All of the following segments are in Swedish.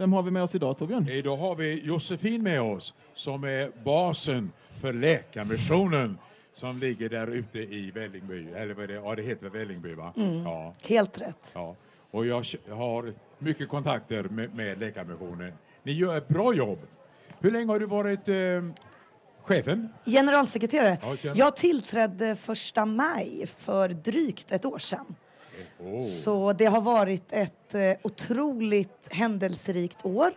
Vem har vi med oss idag Torbjörn? Idag har vi Josefin med oss som är basen för Läkarmissionen som ligger där ute i Vällingby. Eller vad det, ja, det heter Vällingby va? Mm. Ja, Helt rätt. ja. Och jag har mycket kontakter med, med Läkarmissionen. Ni gör ett bra jobb. Hur länge har du varit eh, chefen? Generalsekreterare. Ja, Jag tillträdde första maj för drygt ett år sedan. Oh. Så det har varit ett eh, otroligt händelserikt år.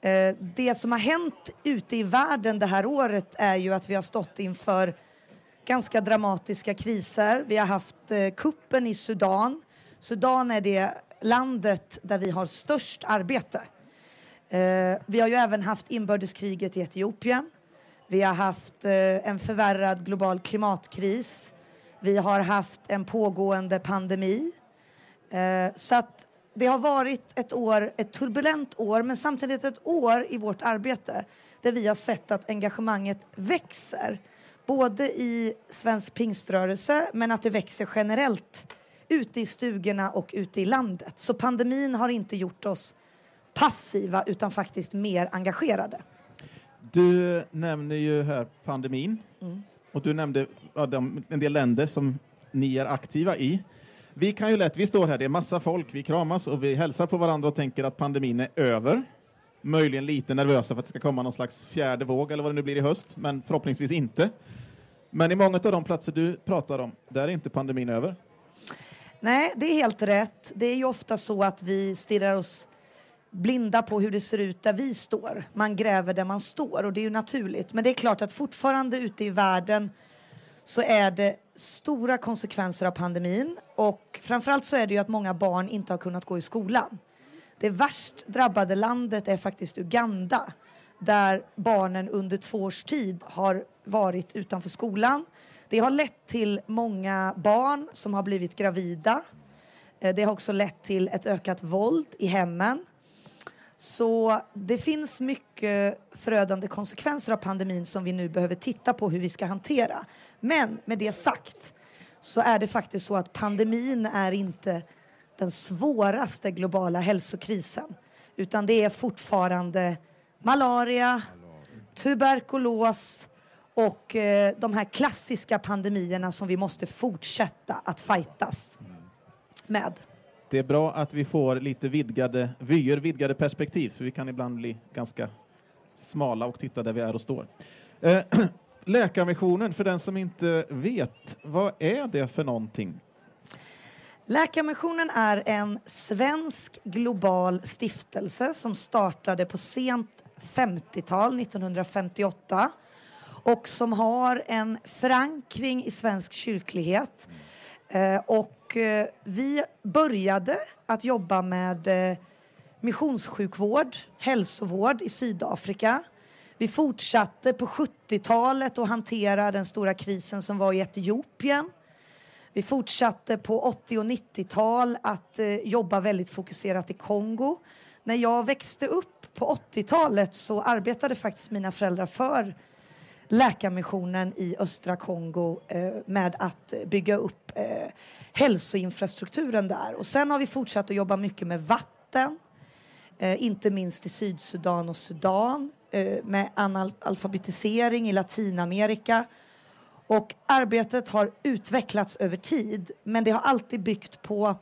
Eh, det som har hänt ute i världen det här året är ju att vi har stått inför ganska dramatiska kriser. Vi har haft eh, kuppen i Sudan. Sudan är det landet där vi har störst arbete. Eh, vi har ju även haft inbördeskriget i Etiopien. Vi har haft eh, en förvärrad global klimatkris. Vi har haft en pågående pandemi. Eh, så att det har varit ett år, ett turbulent år, men samtidigt ett år i vårt arbete där vi har sett att engagemanget växer. Både i svensk pingströrelse, men att det växer generellt ute i stugorna och ute i landet. Så pandemin har inte gjort oss passiva, utan faktiskt mer engagerade. Du nämner ju här pandemin och du nämnde ja, de, en del länder som ni är aktiva i. Vi kan ju lätt, vi står här, det är massa folk, vi kramas och vi hälsar på varandra och tänker att pandemin är över. Möjligen lite nervösa för att det ska komma någon slags fjärde våg eller vad det nu blir i höst, men förhoppningsvis inte. Men i många av de platser du pratar om, där är inte pandemin över. Nej, det är helt rätt. Det är ju ofta så att vi stirrar oss blinda på hur det ser ut där vi står. Man gräver där man står och det är ju naturligt. Men det är klart att fortfarande ute i världen så är det stora konsekvenser av pandemin och framförallt så är det ju att många barn inte har kunnat gå i skolan. Det värst drabbade landet är faktiskt Uganda där barnen under två års tid har varit utanför skolan. Det har lett till många barn som har blivit gravida. Eh, det har också lett till ett ökat våld i hemmen. Så det finns mycket förödande konsekvenser av pandemin som vi nu behöver titta på hur vi ska hantera. Men med det sagt så är det faktiskt så att pandemin är inte den svåraste globala hälsokrisen utan det är fortfarande malaria, tuberkulos och eh, de här klassiska pandemierna som vi måste fortsätta att fightas med. Det är bra att vi får lite vidgade vyer, vidgade perspektiv, för vi kan ibland bli ganska smala och titta där vi är och står. Eh, Läkarmissionen, för den som inte vet, vad är det för någonting? Läkarmissionen är en svensk global stiftelse som startade på sent 50-tal, 1958 och som har en förankring i svensk kyrklighet. Eh, och eh, vi började att jobba med eh, missionssjukvård, hälsovård i Sydafrika. Vi fortsatte på 70-talet att hantera den stora krisen som var i Etiopien. Vi fortsatte på 80 och 90-tal att jobba väldigt fokuserat i Kongo. När jag växte upp på 80-talet så arbetade faktiskt mina föräldrar för Läkarmissionen i östra Kongo eh, med att bygga upp eh, hälsoinfrastrukturen där. Och sen har vi fortsatt att jobba mycket med vatten, eh, inte minst i Sydsudan och Sudan, eh, med analfabetisering i Latinamerika. Och arbetet har utvecklats över tid, men det har alltid byggt på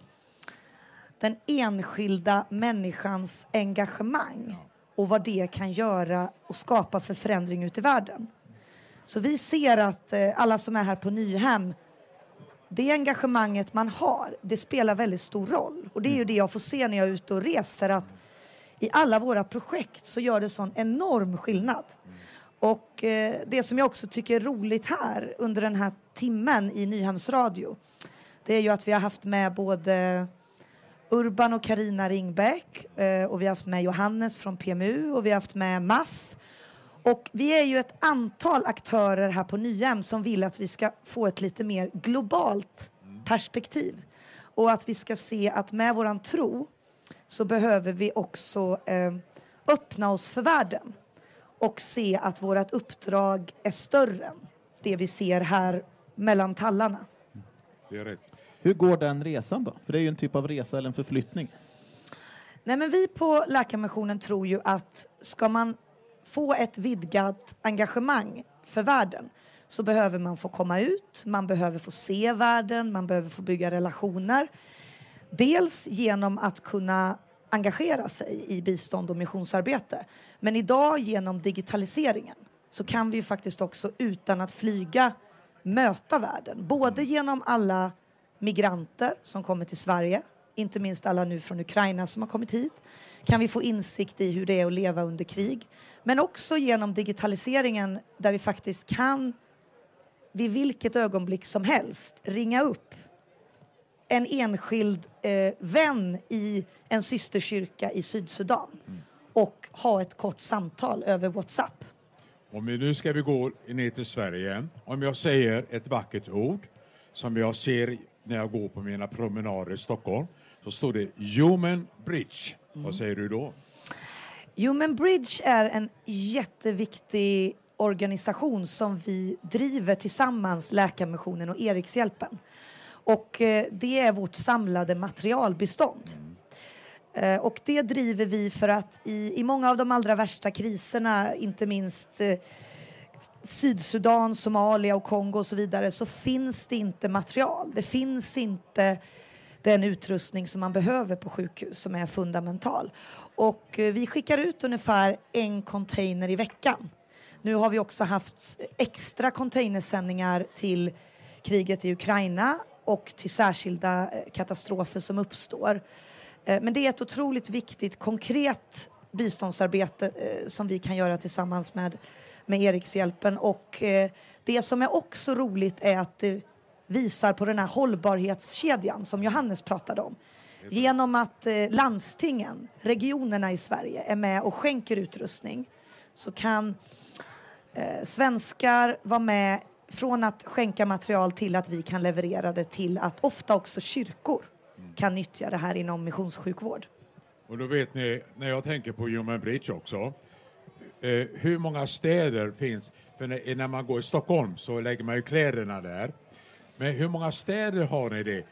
den enskilda människans engagemang och vad det kan göra och skapa för förändring ute i världen. Så vi ser att eh, alla som är här på Nyhem, det engagemanget man har, det spelar väldigt stor roll. Och det är ju det jag får se när jag är ute och reser, att i alla våra projekt så gör det sån enorm skillnad. Och eh, det som jag också tycker är roligt här under den här timmen i Nyhems radio, det är ju att vi har haft med både Urban och Karina Ringbäck eh, och vi har haft med Johannes från PMU och vi har haft med MAF. Och vi är ju ett antal aktörer här på Nyhem som vill att vi ska få ett lite mer globalt perspektiv. Och att vi ska se att med våran tro så behöver vi också eh, öppna oss för världen och se att vårt uppdrag är större än det vi ser här mellan tallarna. Det är rätt. Hur går den resan då? För det är ju en typ av resa eller en förflyttning. Nej, men vi på Läkarmissionen tror ju att ska man få ett vidgat engagemang för världen så behöver man få komma ut, man behöver få se världen, man behöver få bygga relationer. Dels genom att kunna engagera sig i bistånd och missionsarbete. Men idag genom digitaliseringen så kan vi ju faktiskt också utan att flyga möta världen. Både genom alla migranter som kommer till Sverige, inte minst alla nu från Ukraina som har kommit hit, kan vi få insikt i hur det är att leva under krig. Men också genom digitaliseringen där vi faktiskt kan vid vilket ögonblick som helst ringa upp en enskild eh, vän i en systerkyrka i Sydsudan mm. och ha ett kort samtal över Whatsapp. Om vi nu ska vi gå ner till Sverige igen. Om jag säger ett vackert ord som jag ser när jag går på mina promenader i Stockholm så står det Human Bridge. Mm. Vad säger du då? Human Bridge är en jätteviktig organisation som vi driver tillsammans, Läkarmissionen och Erikshjälpen. Och eh, det är vårt samlade materialbestånd. Mm. Och det driver vi för att i, i många av de allra värsta kriserna, inte minst eh, Sydsudan, Somalia och Kongo och så vidare, så finns det inte material. Det finns inte den utrustning som man behöver på sjukhus som är fundamental. Och eh, vi skickar ut ungefär en container i veckan. Nu har vi också haft extra containersändningar till kriget i Ukraina och till särskilda eh, katastrofer som uppstår. Eh, men det är ett otroligt viktigt konkret biståndsarbete som vi kan göra tillsammans med, med Erikshjälpen. Och det som är också roligt är att det visar på den här hållbarhetskedjan som Johannes pratade om. Genom att landstingen, regionerna i Sverige, är med och skänker utrustning så kan svenskar vara med från att skänka material till att vi kan leverera det till att ofta också kyrkor kan nyttja det här inom missionssjukvård. Och då vet ni, när jag tänker på Human Bridge också, eh, hur många städer finns? För när, när, man går i Stockholm så lägger man ju kläderna där. Men hur många städer har ni det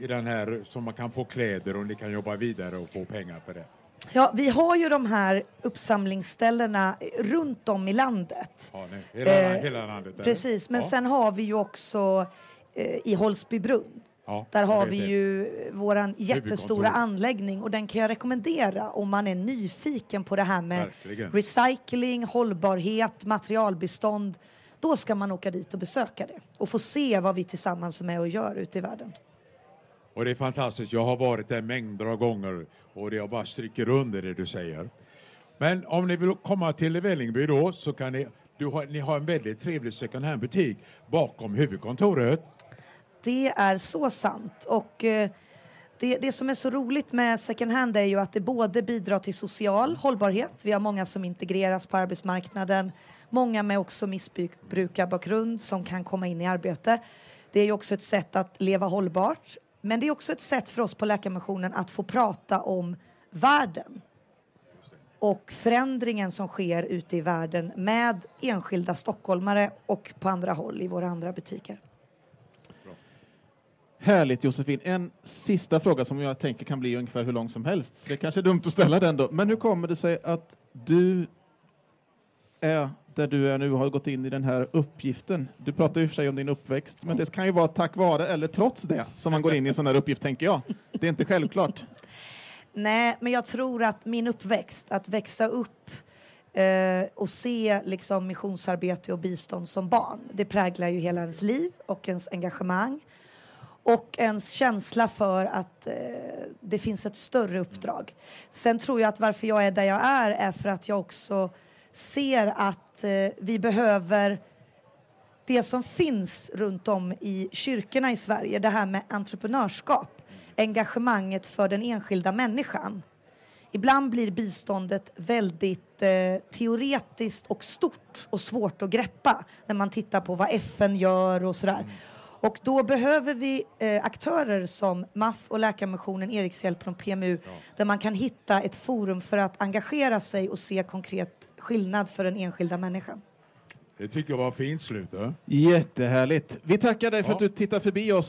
i den här som man kan få kläder och ni kan jobba vidare och få pengar för det? Ja, vi har ju de här uppsamlingsställena runt om i landet. Ja, hela, eh, hela landet? Där. Precis, men ja. sen har vi ju också eh, i Holsbybrunn. Ja, Där har vi det. ju vår jättestora anläggning och den kan jag rekommendera om man är nyfiken på det här med Verkligen. recycling, hållbarhet, materialbestånd. Då ska man åka dit och besöka det och få se vad vi tillsammans är med och gör ute i världen. Och det är fantastiskt. Jag har varit där mängder av gånger och jag bara stryker under det du säger. Men om ni vill komma till Vällingby då så kan ni, du har, ni har en väldigt trevlig second hand-butik bakom huvudkontoret. Det är så sant. Och eh, det, det, som är så roligt med second hand är ju att det både bidrar till social hållbarhet. Vi har många som integreras på arbetsmarknaden. Många med också missbrukarbakgrund som kan komma in i arbete. Det är ju också ett sätt att leva hållbart men det är också ett sätt för oss på Läkarmissionen att få prata om världen och förändringen som sker ute i världen med enskilda stockholmare och på andra håll i våra andra butiker. Härligt Josefin. En sista fråga som jag tänker kan bli ungefär hur lång som helst. Det är kanske är dumt att ställa den då. Men hur kommer det sig att du är där du är nu har gått in i den här uppgiften. Du pratar ju för sig om din uppväxt, men det kan ju vara tack vare eller trots det som man går in i en sån här uppgift, tänker jag. Det är inte självklart. Nej, men jag tror att min uppväxt, att växa upp eh, och se liksom missionsarbete och bistånd som barn, det präglar ju hela ens liv och ens engagemang och ens känsla för att eh, det finns ett större uppdrag. Sen tror jag att varför jag är där jag är är för att jag också ser att eh, vi behöver det som finns runt om i kyrkorna i Sverige, det här med entreprenörskap, engagemanget för den enskilda människan. Ibland blir biståndet väldigt eh, teoretiskt och stort och svårt att greppa när man tittar på vad FN gör och sådär. Och då behöver vi eh, aktörer som MAF och Läkarmissionen, Erikshjälpen och PMU ja. där man kan hitta ett forum för att engagera sig och se konkret skillnad för den enskilda människan. Det tycker jag var fint slut. Jättehärligt. Vi tackar dig för ja. att du tittar förbi oss